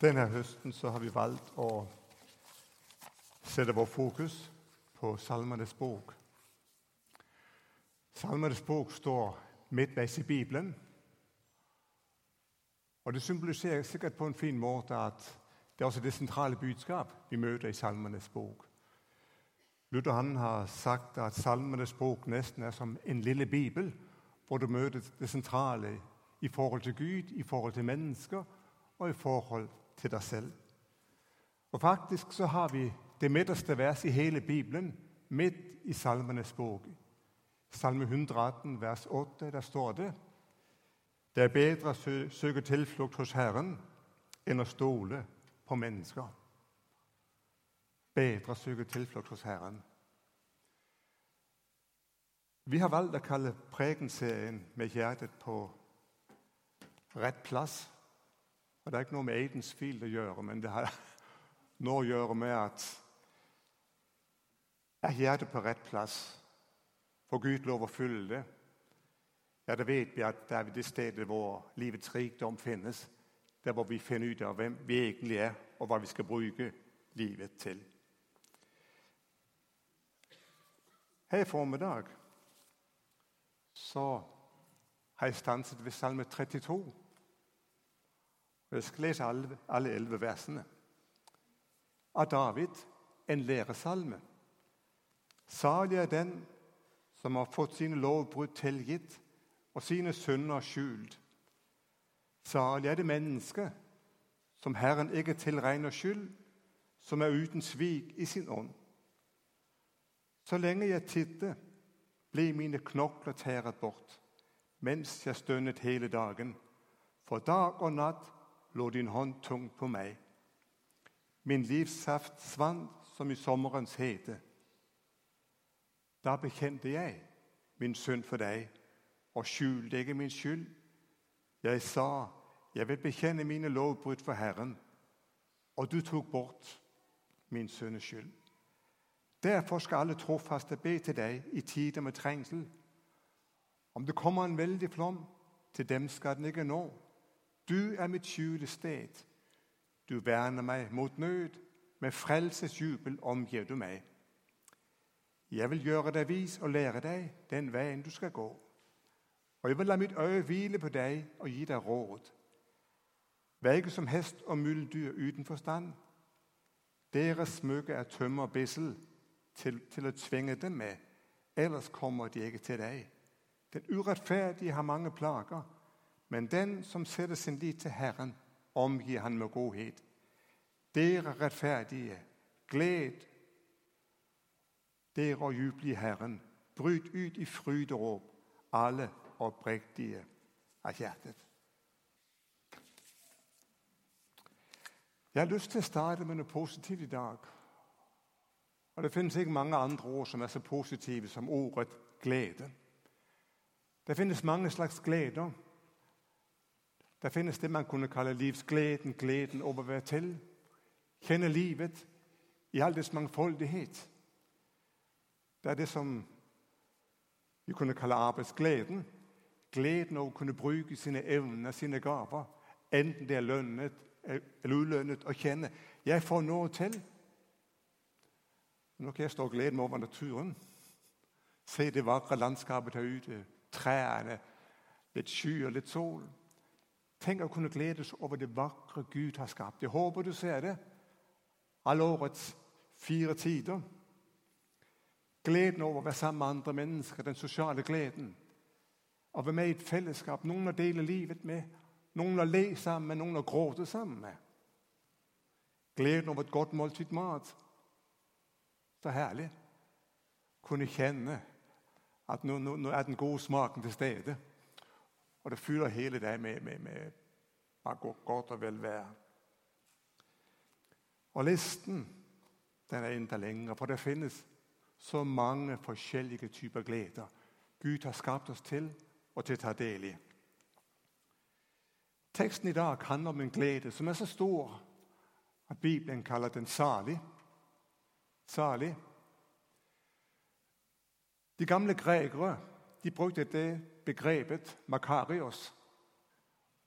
Denne høsten har vi valgt å sette vår fokus på Salmenes bok. Salmenes bok står midtveis i Bibelen. Og Det symboliserer sikkert på en fin måte at det er også det sentrale budskap vi møter i Salmenes bok. Luther han har sagt at Salmenes bok nesten er som en lille bibel, hvor du møter det sentrale i forhold til Gud, i forhold til mennesker og i forhold til deg selv. Og Faktisk så har vi det midterste vers i hele Bibelen midt i Salmenes bok. Salme 118, vers 8, der står det Det er bedre å søke tilflukt hos Herren enn å stole på mennesker. Bedre å søke tilflukt hos Herren. Vi har valgt å kalle prekenserien 'Med hjertet på rett plass'. Og Det er ikke noe med Aidensfield å gjøre, men det har noe å gjøre med at er hjertet på rett plass? Får Gud lov å fylle det? Ja, da vet vi at det er det stedet hvor livets rikdom finnes. Der hvor vi finner ut av hvem vi egentlig er, og hva vi skal bruke livet til. Her i formiddag så har jeg stanset ved Salme 32. Jeg skal lese alle, elleve versene. Av David, en læresalme. Salig er den som har fått sine lovbrudd tilgitt og sine synder skjult. Salig er det menneske som Herren ikke tilregner skyld, som er uten svik i sin ånd. Så lenge jeg titter, ble mine knokler tæret bort, mens jeg stønnet hele dagen. For dag og natt lå din hånd tungt på meg. Min livssaft svant som i sommerens hete. Da bekjente jeg min synd for deg og skjulte ikke min skyld. Jeg sa, jeg vil bekjenne mine lovbrudd for Herren, og du tok bort min sønnes skyld. Derfor skal alle trofaste be til deg i tider med trengsel. Om det kommer en veldig flom, til dem skal den ikke nå. Du er mitt skjulested. Du verner meg mot nød. Med frelsesjubel omgir du meg. Jeg vil gjøre deg vis og lære deg den veien du skal gå. Og jeg vil la mitt øye hvile på deg og gi deg råd. Ikke som hest og muldyr uten forstand. Deres smykke er tømmer og bissel til, til å tvinge dem med, ellers kommer de ikke til deg. Den urettferdige har mange plager men den som setter sin lit til Herren, omgir han med godhet. Dere rettferdige, gled dere og juble i Herren. Bryt ut i fryderåp, alle oppriktige av hjertet. Jeg har lyst til å starte med noe positivt i dag. Og Det finnes ikke mange andre ord som er så positive som ordet glede. Det finnes mange slags gleder. Det finnes det man kunne kalle livsgleden, gleden over å være til. Kjenne livet i all dets mangfoldighet. Det er det som vi kunne kalle arbeidsgleden. Gleden over å kunne bruke sine evner, sine gaver, enten det er lønnet eller ulønnet, å kjenne jeg får noe til. Nå kan jeg stå og glede meg over naturen. Se det vakre landskapet der ute. Trærne, litt sky og litt sol. Tenk å kunne gledes over det vakre Gud har skapt. Jeg håper du ser det. Alle årets fire tider. Gleden over å være sammen med andre mennesker, den sosiale gleden. Å være med i et fellesskap, noen å dele livet med, noen å le sammen med, noen å gråte sammen med. Gleden over et godt måltid mat. Så herlig. Kunne kjenne at nå, nå, nå er den gode smaken til stede. Og det fyller hele deg med, med, med bare godt og velvære. Og listen den er enda lengre, for det finnes så mange forskjellige typer gleder Gud har skapt oss til og til å ta del i. Teksten i dag handler om en glede som er så stor at Bibelen kaller den salig. Salig. De gamle grekere de brukte det begrepet Makarios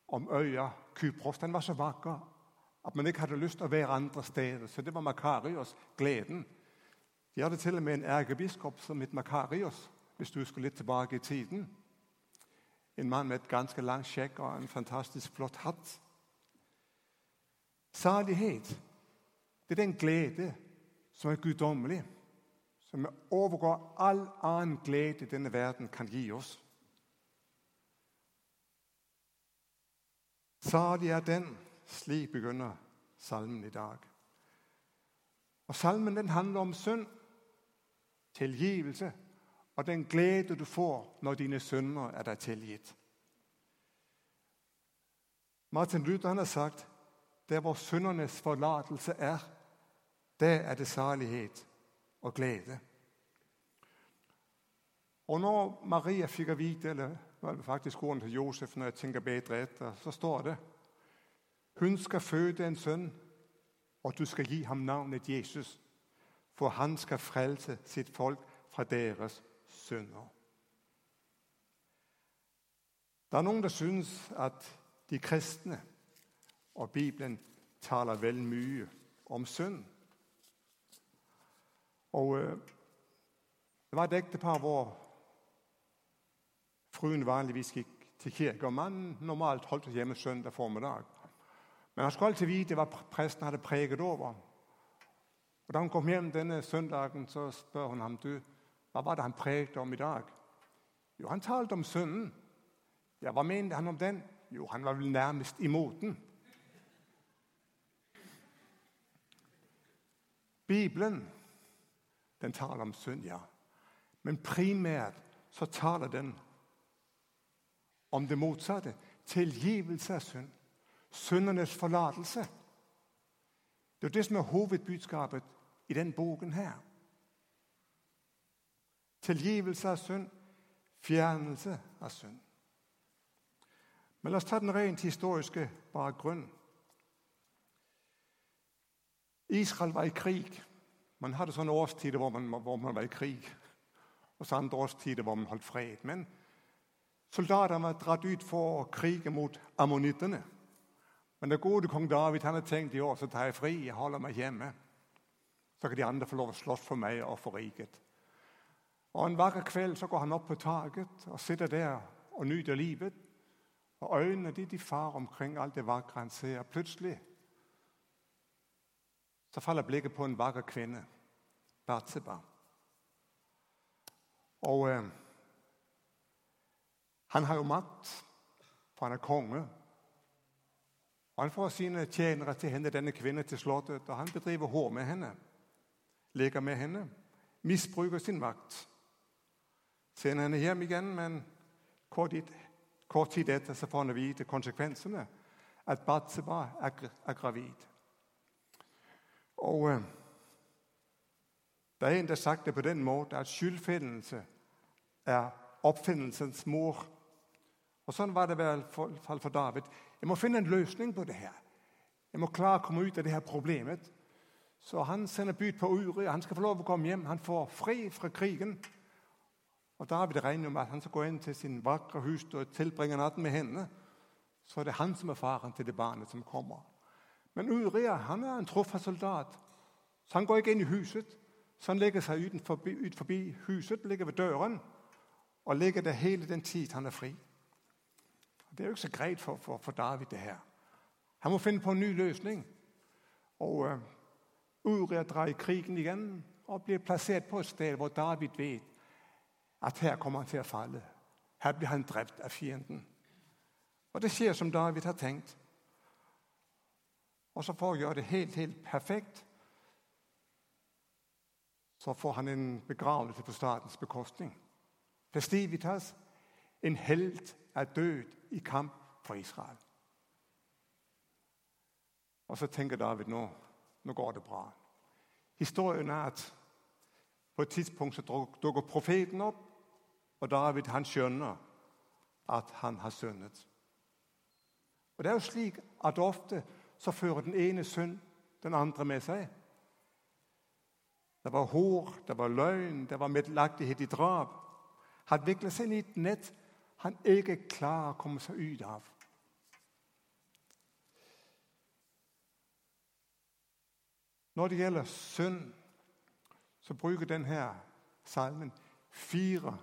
om øya Kypros. Den var så vakker At man ikke hadde lyst til å være andre steder. Så det var Makarios, gleden. De hadde til og med en erkebiskop som het Makarios, hvis du husker litt tilbake i tiden. En mann med et ganske langt skjegg og en fantastisk flott hatt. Salighet det er den glede som er guddommelig, som overgår all annen glede denne verden kan gi oss. Salig er den, slik begynner salmen i dag. Og Salmen den handler om synd, tilgivelse og den glede du får når dine synder er deg tilgitt. Martin Luther han har sagt der hvor syndernes forlatelse er, der er det salighet og glede. Og når Maria fikk vite, eller var det faktisk ordene til Josef når jeg tenker bedre etter, så står det hun skal føde en sønn, og du skal gi ham navnet Jesus, for han skal frelse sitt folk fra deres synder. Det er noen som syns at de kristne og Bibelen taler vel mye om synd. Og øh, Det var et ektepar hvor fruen vanligvis gikk til kirke, og mannen normalt holdt seg hjemme søndag formiddag. Men han skulle alltid vite hva presten hadde preget over. Og Da hun kom hjem denne søndagen, så spør hun ham du, hva var det han preget om i dag. Jo, han talte om sønnen. Ja, Hva mente han om den? Jo, han var vel nærmest imot den. Bibelen den taler om synd, ja. Men primært så taler den om det motsatte. Tilgivelse av synd. Syndenes forlatelse. Det er det som er hovedbudskapet i den boken her. Tilgivelse av synd, fjernelse av synd. Men la oss ta den rent historiske bakgrunnen. Israel var i krig. Man hadde sånne årstider hvor man, hvor man var i krig, og så andre årstider hvor man holdt fred. Men soldatene var dratt ut for å krige mot ammonittene. Men det gode kong David han hadde tenkt i år så tar jeg fri, jeg holder meg hjemme. Så kan de andre få lov å slåss for meg og for riket. Og En vakker kveld så går han opp på taket og sitter der og nyter livet. Og Øynene de, de farer omkring alt det vakre han ser. Plutselig så faller blikket på en vakker kvinne, Batseba. Og eh, han har jo makt, for han er konge. Og Han får sine tjenere til henne, denne kvinnen til slottet, og han bedriver hår med henne. Leker med henne. Misbruker sin makt. Sender henne hjem igjen, men kort tid, kort tid etter så får han vite konsekvensene. At Batseba er, er gravid. Og øh, Der er en der har sagt det på den måten at skyldfindelse er oppfinnelsens mor. Og Sånn var det i hvert fall for David. Jeg må finne en løsning på det her. Jeg må klare å komme ut av det her problemet. Så han sender bud på Uri. Han skal få lov å komme hjem. Han får fri fra krigen. Og David regner med at han skal gå inn til sin vakre hus og tilbringe natten med henne. Så er det han som er faren til det barnet som kommer. Men Uria han er en truffet soldat, så han går ikke inn i huset. Så han legger seg ut forbi, huset, ligger ved døren og ligger der hele den tid han er fri. Det er jo ikke så greit for, for, for David, det her. Han må finne på en ny løsning. Og uh, Uria drar i krigen igjen og blir plassert på et sted hvor David vet at her kommer han til å falle. Her blir han drept av fienden. Og det skjer som David har tenkt. Og så for å gjøre det helt, helt perfekt, så får han en begravelse på statens bekostning. Festivitas, en helt er død i kamp for Israel. Og så tenker David nå nå går det bra. Historien er at på et tidspunkt så dukker profeten opp, og David han skjønner at han har syndet. Og Det er jo slik at ofte så fører den ene synd den andre med seg. Det var hår, det var løgn, det var meddelagtighet i drap. Han vikler seg inn i et nett han ikke klarer å komme seg ut av. Når det gjelder synd, så bruker denne salmen fire,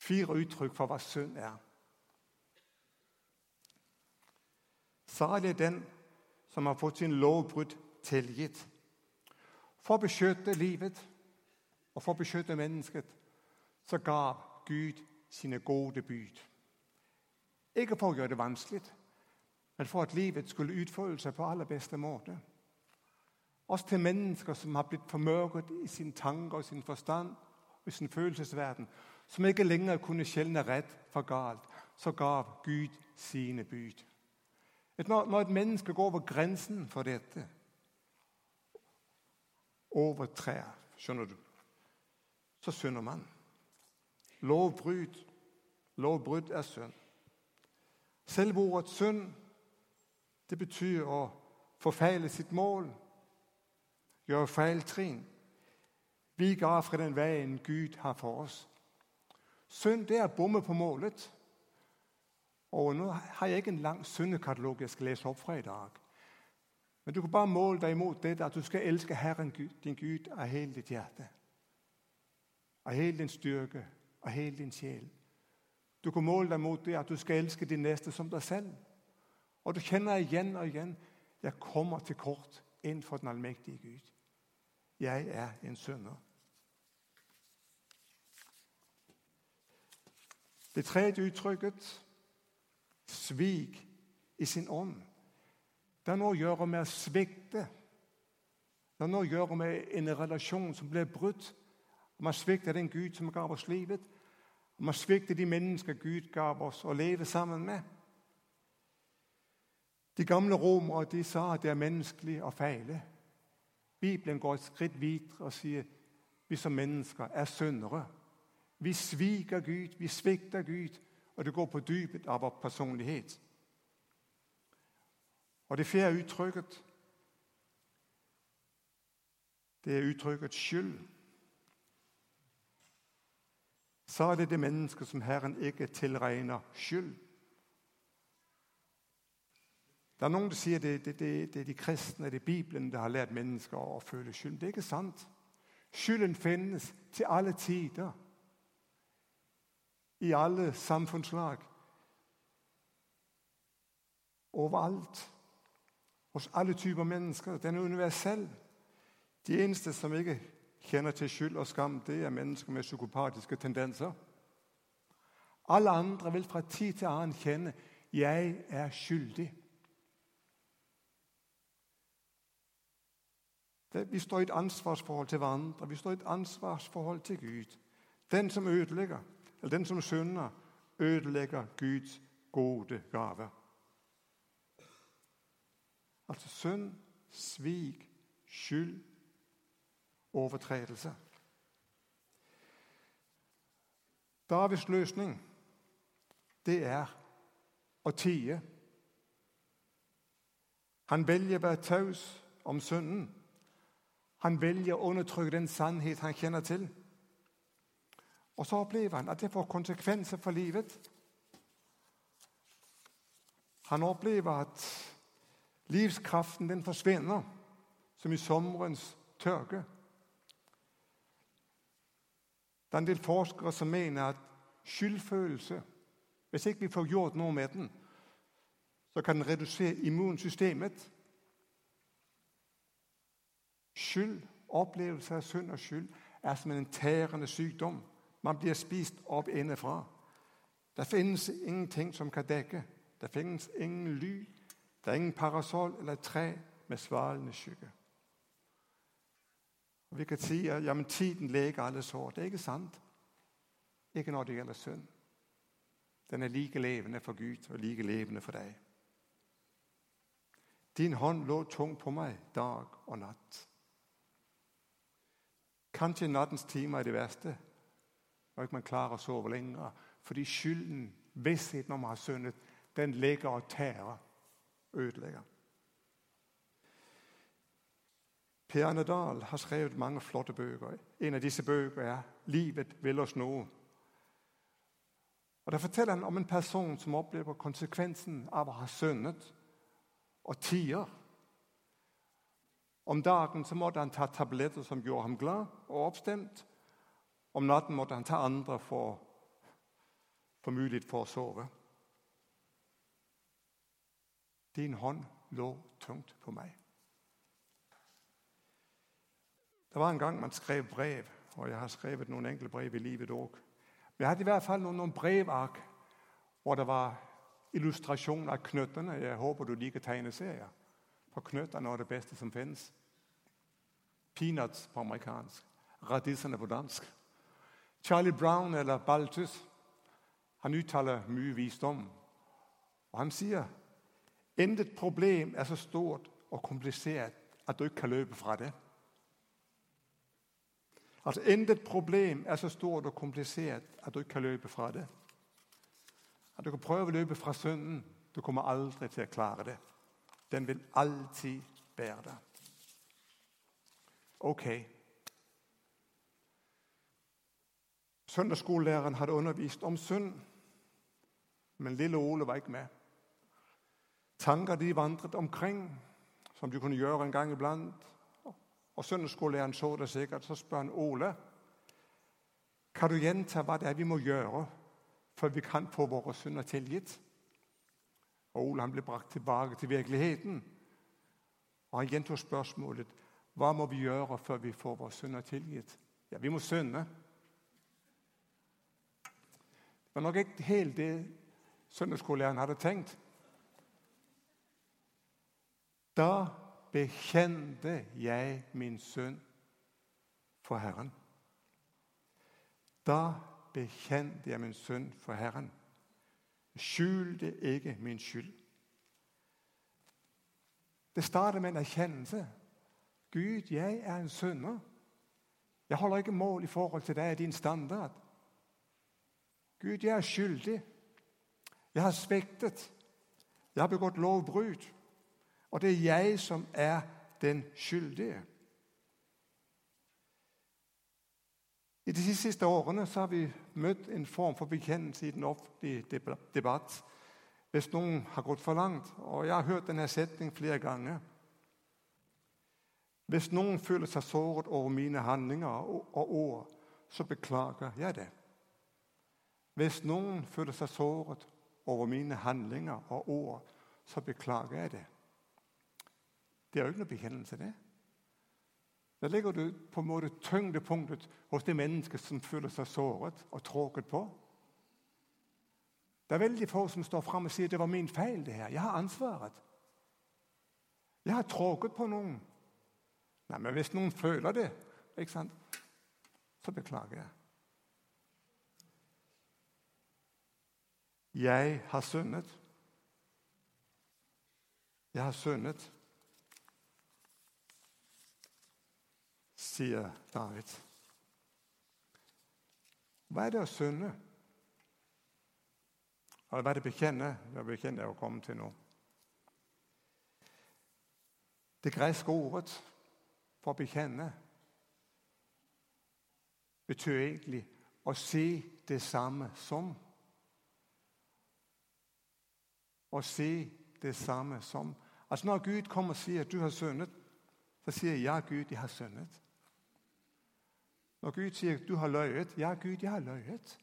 fire uttrykk for hva synd er. Salig den som har fått sin lovbrudd tilgitt. For å beskytte livet og for å beskytte mennesket så gav Gud sine gode bud. Ikke for å gjøre det vanskelig, men for at livet skulle utfolde seg på aller beste måte. Også til mennesker som har blitt formørket i sin tanker og sin forstand og i sin følelsesverden, som ikke lenger kunne skjelne rett for galt, så gav Gud sine bud. Når et menneske går over grensen for dette, overtrer, skjønner du, så synder man. Lovbrudd. Lovbrudd er synd. Selv ordet synd det betyr å forfeile sitt mål, gjøre feil trinn. Vi ga fra den veien Gud har for oss. Synd det er å bomme på målet. Og Nå har jeg ikke en lang syndekatalog jeg skal lese opp fra i dag. Men du kan bare måle deg imot det at du skal elske Herren din Gud av hele ditt hjerte. Av hele din styrke, av hele din sjel. Du kan måle deg mot det at du skal elske din neste som deg selv. Og du kjenner igjen og igjen jeg kommer til kort innenfor den allmektige Gud. Jeg er en synder. Det tredje uttrykket svik i sin ånd. Det har noe å gjøre med å svikte. Det har noe å gjøre med en relasjon som blir brutt. Man svikter den Gud som gav oss livet. Man svikter de mennesker Gud gav oss å leve sammen med. De gamle romere de sa at det er menneskelig å feile. Bibelen går et skritt videre og sier vi som mennesker er syndere. Vi sviker Gud, vi svikter Gud, og det går på dypet av vår personlighet. Og det fjerde uttrykket det er uttrykket skyld. Så er det det mennesket som Herren ikke tilregner skyld. Det er Noen som sier det, det, det, det er de kristne, det er Bibelen, det har lært mennesker å føle skyld. Det er ikke sant. Skylden finnes til alle tider. I alle samfunnslag. Overalt. Hos alle typer mennesker. Den er universell. De eneste som ikke kjenner til skyld og skam, det er mennesker med psykopatiske tendenser. Alle andre vil fra tid til annen kjenne 'jeg er skyldig'. Vi står i et ansvarsforhold til hverandre. Vi står i et ansvarsforhold til Gud. Den som ødelegger, eller den som synder, ødelegger Guds gode gave. Altså synd, svik, skyld, overtredelse. Davids løsning, det er å tie. Han velger å være taus om synden. Han velger å undertrykke den sannhet han kjenner til. Og så opplever han at det får konsekvenser for livet. Han opplever at livskraften den forsvinner, som i sommerens tørke. Det er en del forskere som mener at skyldfølelse Hvis ikke vi får gjort noe med den, så kan den redusere immunsystemet. Skyld, opplevelse av synd og skyld, er som en tærende sykdom. Man blir spist opp innenfra. Det finnes ingenting som kan dekke. Det finnes ingen ly. Det er ingen parasoll eller tre med svalende skygge. Og Vi kan si at ja, men tiden leger alle sår. Det er ikke sant. Ikke når det gjelder synd. Den er like levende for Gud og like levende for deg. Din hånd lå tung på meg dag og natt. Kanskje nattens timer er det verste, og ikke man klarer å sove lenger. Fordi skylden, vissheten om å ha syndet, den ligger og tærer, ødelegger. Per Arne Dahl har skrevet mange flotte bøker. En av disse bøkene er 'Livet vil oss nå'. Og Der forteller han om en person som opplever konsekvensen av å ha syndet, og tier. Om dagen så måtte han ta tabletter som gjorde ham glad og oppstemt. Om natten måtte han ta andre for, for mulighet for å sove. Din hånd lå tungt på meg. Det var en gang man skrev brev, og jeg har skrevet noen enkle brev i livet òg. Men jeg hadde i hvert fall noen, noen brevark hvor det var illustrasjon av knøttene. Jeg håper du liker tegneserier. For knøttene er det beste som finnes. Peanuts på amerikansk. Radissene på dansk. Charlie Brown eller Baltus han uttaler mye visdom. Og han sier intet problem er så stort og komplisert at du ikke kan løpe fra det. Altså, Intet problem er så stort og komplisert at du ikke kan løpe fra det. At du kan prøve å løpe fra synden. Du kommer aldri til å klare det. Den vil alltid bære deg. Ok. Søndagsskolelæreren hadde undervist om synd, men lille Ole var ikke med. Tanker de vandret omkring, som de kunne gjøre en gang iblant. Og Søndagsskolelæreren så det sikkert. Så spør han Ole kan du gjenta hva det er vi må gjøre før vi kan få våre synder tilgitt. Og Ole han ble brakt tilbake til virkeligheten. Og Han gjentok spørsmålet hva må vi gjøre før vi får våre synder tilgitt. Ja, vi må synde. Var nok ikke helt det søndagsskolelæreren hadde tenkt. Da bekjente jeg min synd for Herren. Da bekjente jeg min synd for Herren. Skjulte ikke min skyld. Det starter med en erkjennelse. Gud, jeg er en synder. Jeg holder ikke mål i forhold til deg og din standard. Gud, jeg er skyldig. Jeg har sviktet. Jeg har begått lovbrudd. Og det er jeg som er den skyldige. I de siste årene har vi møtt en form for bekjennelse i den offentlige debatt hvis noen har gått for langt. Og Jeg har hørt denne setningen flere ganger. Hvis noen føler seg såret over mine handlinger og ord, så beklager jeg det. Hvis noen føler seg såret over mine handlinger og ord, så beklager jeg det. Det er jo ikke noe bekjennelse, det. Der ligger du på en måte tyngdepunktet hos det mennesket som føler seg såret og tråkket på. Det er veldig få som står fram og sier det var min feil. det her. Jeg har ansvaret. Jeg har tråkket på noen. Nei, men hvis noen føler det, ikke sant, så beklager jeg. Jeg har syndet. Jeg har syndet. sier David. Hva er det å synde? Hva er det å bekjenne? Det bekjenne er å komme til nå. Det greske ordet for å bekjenne betyr egentlig å si det samme som. Å si det samme som. Altså Når Gud kommer og sier at du har syndet, så sier jeg ja, Gud, jeg har syndet. Når Gud sier at du har løyet, ja, Gud, jeg har løyet.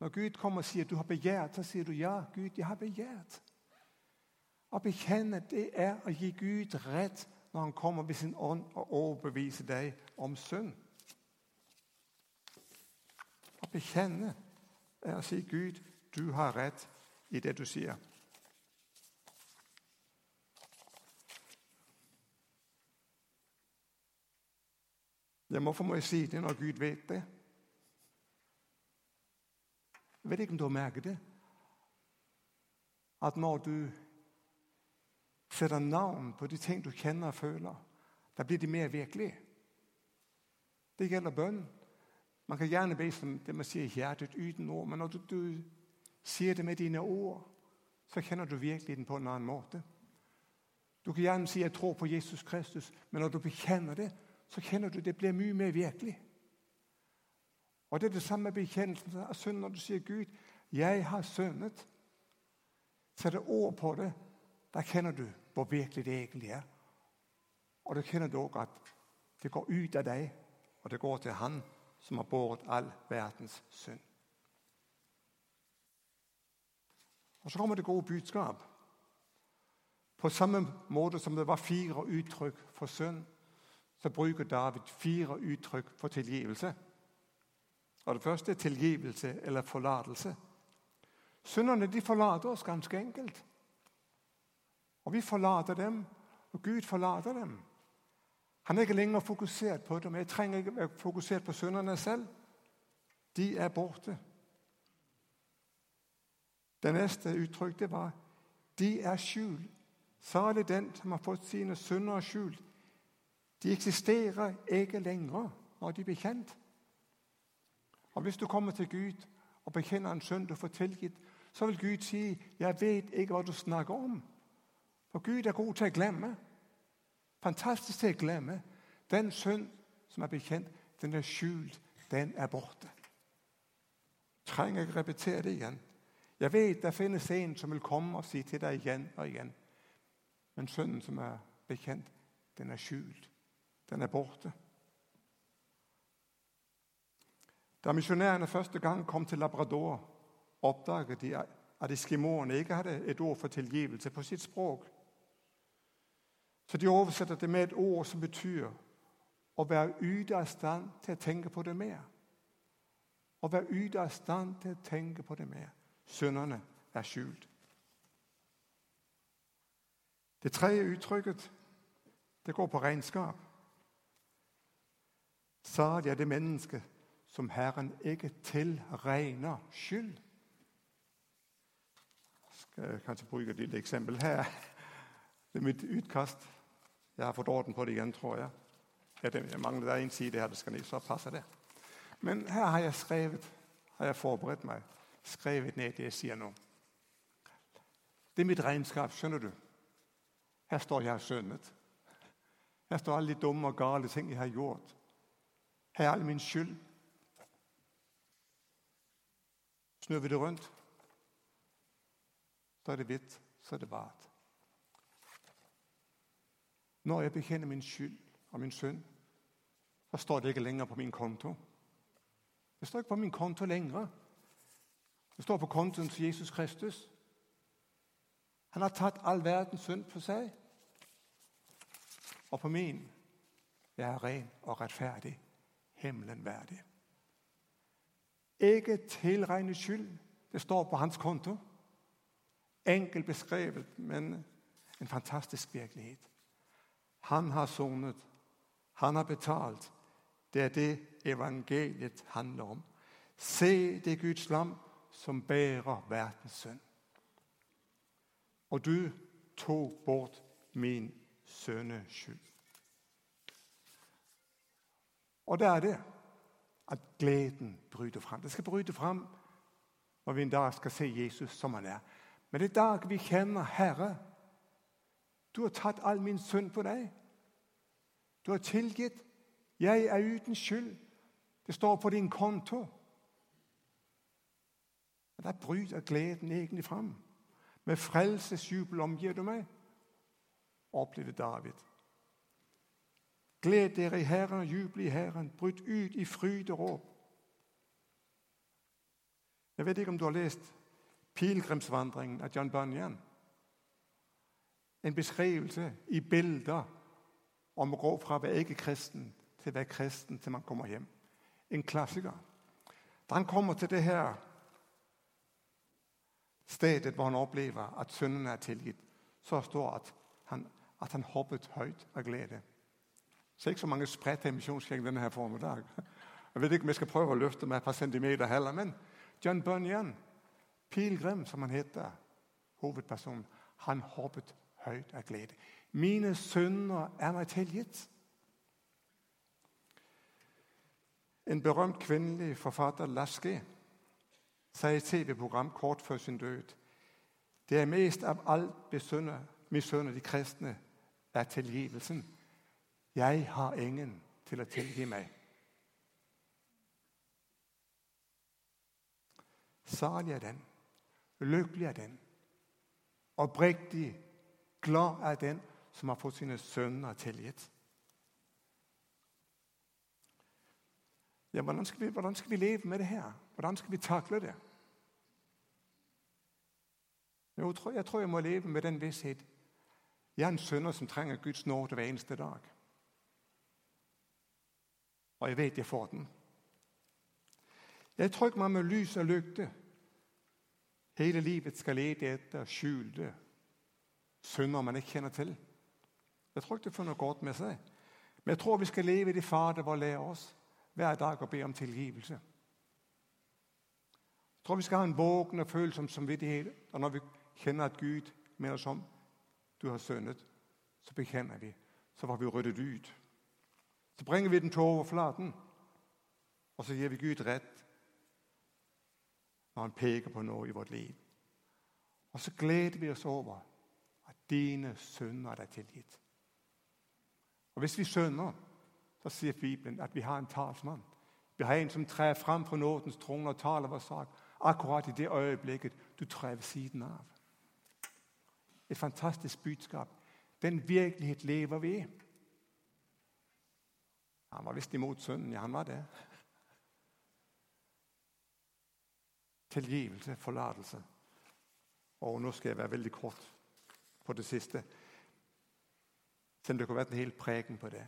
Når Gud kommer og sier at du har begjært, så sier du ja, Gud, jeg har begjært. Å bekjenne det er å gi Gud rett når han kommer ved sin ånd og overbeviser deg om synd. Å bekjenne er å si Gud, du har rett i det du sier. Hvorfor må jeg si det når Gud vet det? Jeg vet ikke om du har merket det. At når du setter navn på de ting du kjenner og føler, da blir de mer virkelige. Det gjelder bønn. Man kan gjerne be som det man sier i hjertet uten ord, men når du, du sier det med dine ord, så kjenner du virkeligheten på en annen måte. Du kan gjerne si 'jeg tror på Jesus Kristus', men når du bekjenner det, så kjenner du det blir mye mer virkelig. Og Det er det samme bekjennelsen av synd. Når du sier 'Gud, jeg har syndet', setter ord på det, da kjenner du hvor virkelig det egentlig er. Og du kjenner dog at det går ut av deg, og det går til Han som har båret all verdens synd. Og Så kommer det gode budskap. På samme måte som det var fire uttrykk for synd, så bruker David fire uttrykk for tilgivelse. Og Det første er tilgivelse eller forlatelse. Synderne de forlater oss ganske enkelt. Og vi forlater dem, og Gud forlater dem. Han er ikke lenger fokusert på dem. Jeg trenger ikke være fokusert på synderne selv. De er borte. Det neste uttrykket var de er skjult. Salig den som har fått sine synder skjult. De eksisterer ikke lenger når de blir kjent. Og Hvis du kommer til Gud og bekjenner en synd du får tilgitt, så vil Gud si 'Jeg vet ikke hva du snakker om'. For Gud er god til å glemme. Fantastisk til å glemme. Den synd som er bekjent, den er skjult. Den er borte. Trenger ikke repetere det igjen. Jeg vet det finnes en som vil komme og si til deg igjen og igjen. Men sønnen som er bekjent, den er skjult. Den er borte. Da misjonærene første gang kom til Labrador, oppdaget de at eskimoene ikke hadde et ord for tilgivelse på sitt språk. Så de oversetter det med et ord som betyr å være ute av stand til å tenke på det mer. Å være ute av stand til å tenke på det mer. Synderne er skjult. Det tredje uttrykket det går på regnskap. Salig er det mennesket som Herren ikke tilregner skyld. Jeg skal kanskje bruke et lite eksempel her. Det er mitt utkast. Jeg har fått orden på det igjen, tror jeg. Det mangler der en side her, det skal ned, så passer det. Men her har jeg skrevet, har jeg forberedt meg, skrevet ned det jeg sier nå. Det er mitt regnskap, skjønner du. Her står jeg har syndet. Her står alle de dumme og gale ting jeg har gjort. Her er all min skyld. Snur vi det rundt, så er det hvitt, så er det vart. Når jeg bekjenner min skyld og min synd, så står det ikke lenger på min konto. Det står ikke på min konto lenger. Det står på kontoen til Jesus Kristus. Han har tatt all verdens synd på seg. Og på min jeg er ren og rettferdig, himmelen verdig. Ikke tilregnet skyld. Det står på hans konto. Enkelt beskrevet, men en fantastisk virkelighet. Han har sonet. Han har betalt. Det er det evangeliet handler om. Se det Guds lam som bærer verdens synd. Og du tok bort min sønneskyld. Og det er det at gleden bryter fram. Det skal bryte fram når vi en dag skal se Jesus som han er. Men det er dag vi kjenner Herre. Du har tatt all min synd på deg. Du har tilgitt. Jeg er uten skyld. Det står på din konto. Og bryter gleden egentlig fram. Med frelsesjubel omgir du meg, opplevde David. Gled dere i Herren og jubel i Herren. Bryt ut i fryd og råp. Jeg vet ikke om du har lest 'Pilegrimsvandringen' av John Bunyan. En beskrivelse i bilder om å gå fra å være ikke-kristen til å være kristen til man kommer hjem. En klassiker. Da han kommer til det her stedet hvor han opplever at syndene er tilgitt, så står det at han, at han hoppet høyt av glede. Så ikke så mange spredte emisjonskjeng denne her formiddag. Jeg vet ikke om jeg skal prøve å løfte meg et par centimeter heller, men John Bunyan, pilegrim som han heter, hovedpersonen, han hoppet høyt av glede. Mine synder er meg tilgitt. En berømt kvinnelig forfatter, Lasky, et TV-program kort før sin død det er mest av alt misunner de kristne er tilgivelsen. Jeg har ingen til å tilgi meg. Salig er den, lykkelig er den, oppriktig glad er den som har fått sine sønner tilgitt. Ja, hvordan skal, vi, hvordan skal vi leve med det her? Hvordan skal vi takle det? Jeg tror, jeg må leve med den visshet. Jeg er en sønner som trenger Guds nåde hver eneste dag. Og jeg vet jeg får den. Jeg ikke man med lys og lykte hele livet skal lete etter skjulte synder man ikke kjenner til. Jeg tror ikke det får noe godt med seg. Men jeg tror vi skal leve i det Fader vår lærer oss hver dag og be om tilgivelse. Jeg tror vi skal ha en våken og følsom samvittighet. Og når vi kjenner at Gud mener som du har syndet, så bekjenner vi. Så får vi ryddet ut. Så bringer vi den til overflaten, og så gir vi Gud rett når han peker på noe i vårt liv. Og så gleder vi oss over at dine synder er tilgitt. Og Hvis vi synder, så sier Bibelen at vi har en talsmann. Vi har en som trer fram for nådens trone og taler vår sak akkurat i det øyeblikket du trer ved siden av. Et fantastisk budskap. Den virkelighet lever vi i. Han var visst imot synden. Ja, han var det. Tilgivelse, forlatelse. Og nå skal jeg være veldig kort på det siste. Selv om det kunne vært en hel preken på det.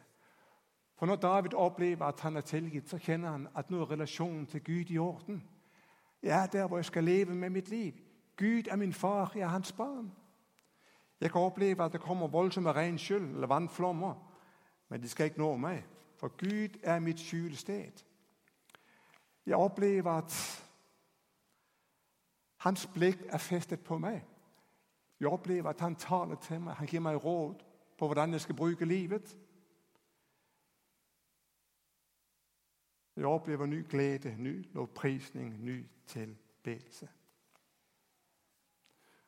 For når David opplever at han er tilgitt, så kjenner han at nå er relasjonen til Gud i orden. Jeg er der hvor jeg skal leve med mitt liv. Gud er min far, jeg er hans barn. Jeg kan oppleve at det kommer voldsomme regnskyll eller vannflommer, men de skal ikke nå meg, for Gud er mitt skjulested. Jeg opplever at hans blikk er festet på meg. Jeg opplever at han taler til meg, han gir meg råd på hvordan jeg skal bruke livet. Jeg opplever ny glede, ny lovprisning, ny tilbedelse.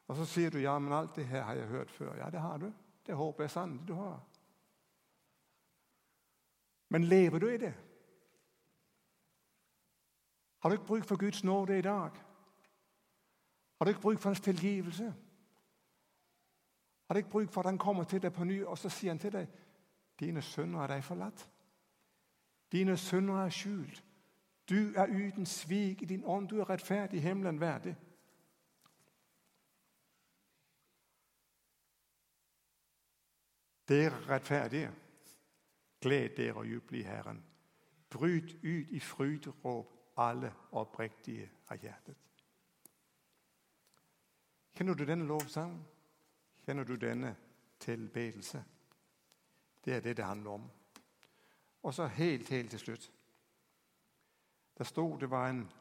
Og så sier du ja, men alt det her har jeg hørt før. Ja, det har du. Det håper jeg sannelig du har. Men lever du i det? Har du ikke bruk for Guds nåde i dag? Har du ikke bruk for hans tilgivelse? Har du ikke bruk for at han kommer til deg på ny, og så sier han til deg dine sønner er deg forlatt? Dine synder er skjult. Du er uten svik i din ånd. Du er rettferdig himmelen verdig. Dere rettferdige, gled dere og juble i Herren. Bryt ut i fryderåp, alle oppriktige av hjertet. Kjenner du denne lovsangen? Kjenner du denne tilbedelse? Det er det det handler om. Og så helt, helt til slutt. Det sto det var en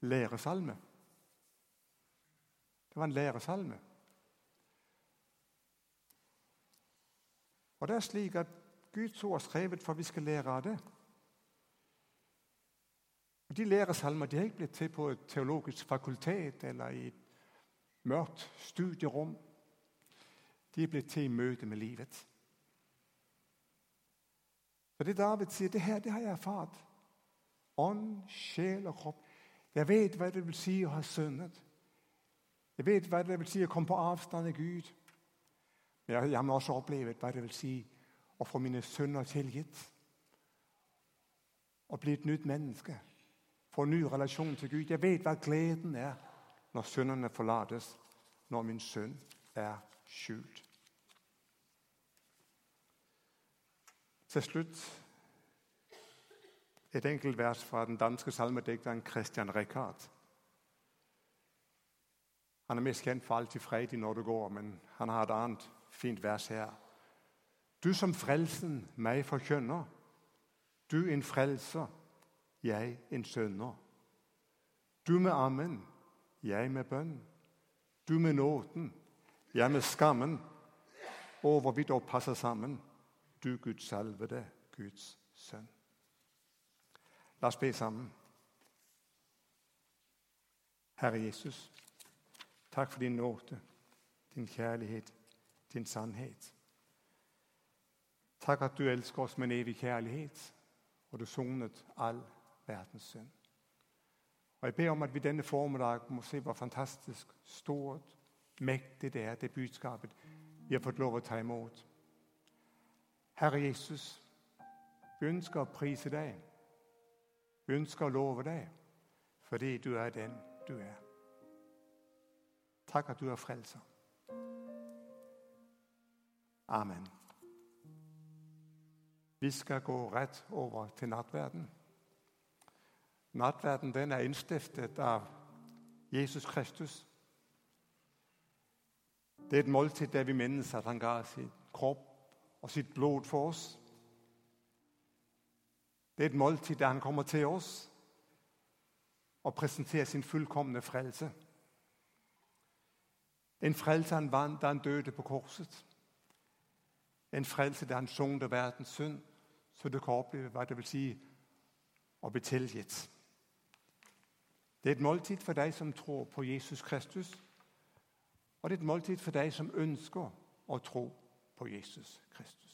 læresalme. Det var en læresalme. Og det er slik at Guds ord er skrevet for at vi skal lære av det. Og De læresalmer de har ikke blitt til på et teologisk fakultet eller i et mørkt studierom. De er blitt til i møte med livet. Det David sier, det her det har jeg erfart. Ånd, sjel og kropp. Jeg vet hva det vil si å ha syndet. Jeg vet hva det vil si å komme på avstand av Gud. Men jeg, jeg har også opplevd hva det vil si å få mine synder tilgitt. Å bli et nytt menneske. Få en ny relasjon til Gud. Jeg vet hva gleden er når syndene forlates, når min synd er skjult. Til slutt et enkelt vers fra den danske salmedikteren Christian Rikard. Han er mest kjent for alltid i når det går, men han har et annet fint vers her. Du som frelsen meg forkynner, du en frelser, jeg en sønner. Du med ammen, jeg med bønn. Du med nåden, jeg med skammen. Over vi da passer sammen, du Guds salvede, Guds sønn. La oss be sammen. Herre Jesus, takk for din nåde, din kjærlighet din sannhet. Takk at du elsker oss med en evig kjærlighet, og du sonet all verdens synd. Og Jeg ber om at vi denne formiddag må se hvor fantastisk stort, mektig det er, det budskapet. vi har fått lov å ta imot. Herre Jesus, vi ønsker å prise deg. Vi ønsker å love deg fordi du er den du er. Takk at du er frelser. Amen. Vi skal gå rett over til nattverden. Nattverden den er innstiftet av Jesus Kristus. Det er et måltid der vi minnes at han ga sin kropp og sitt blod for oss. Det er et måltid der han kommer til oss og presenterer sin fullkomne frelse. En frelse han vant da han døde på korset. En frelse der han sugde verdens synd, så du kan oppleve hva det vil si å bli tilgitt. Det er et måltid for deg som tror på Jesus Kristus, og det er et måltid for deg som ønsker å tro på Jesus Kristus.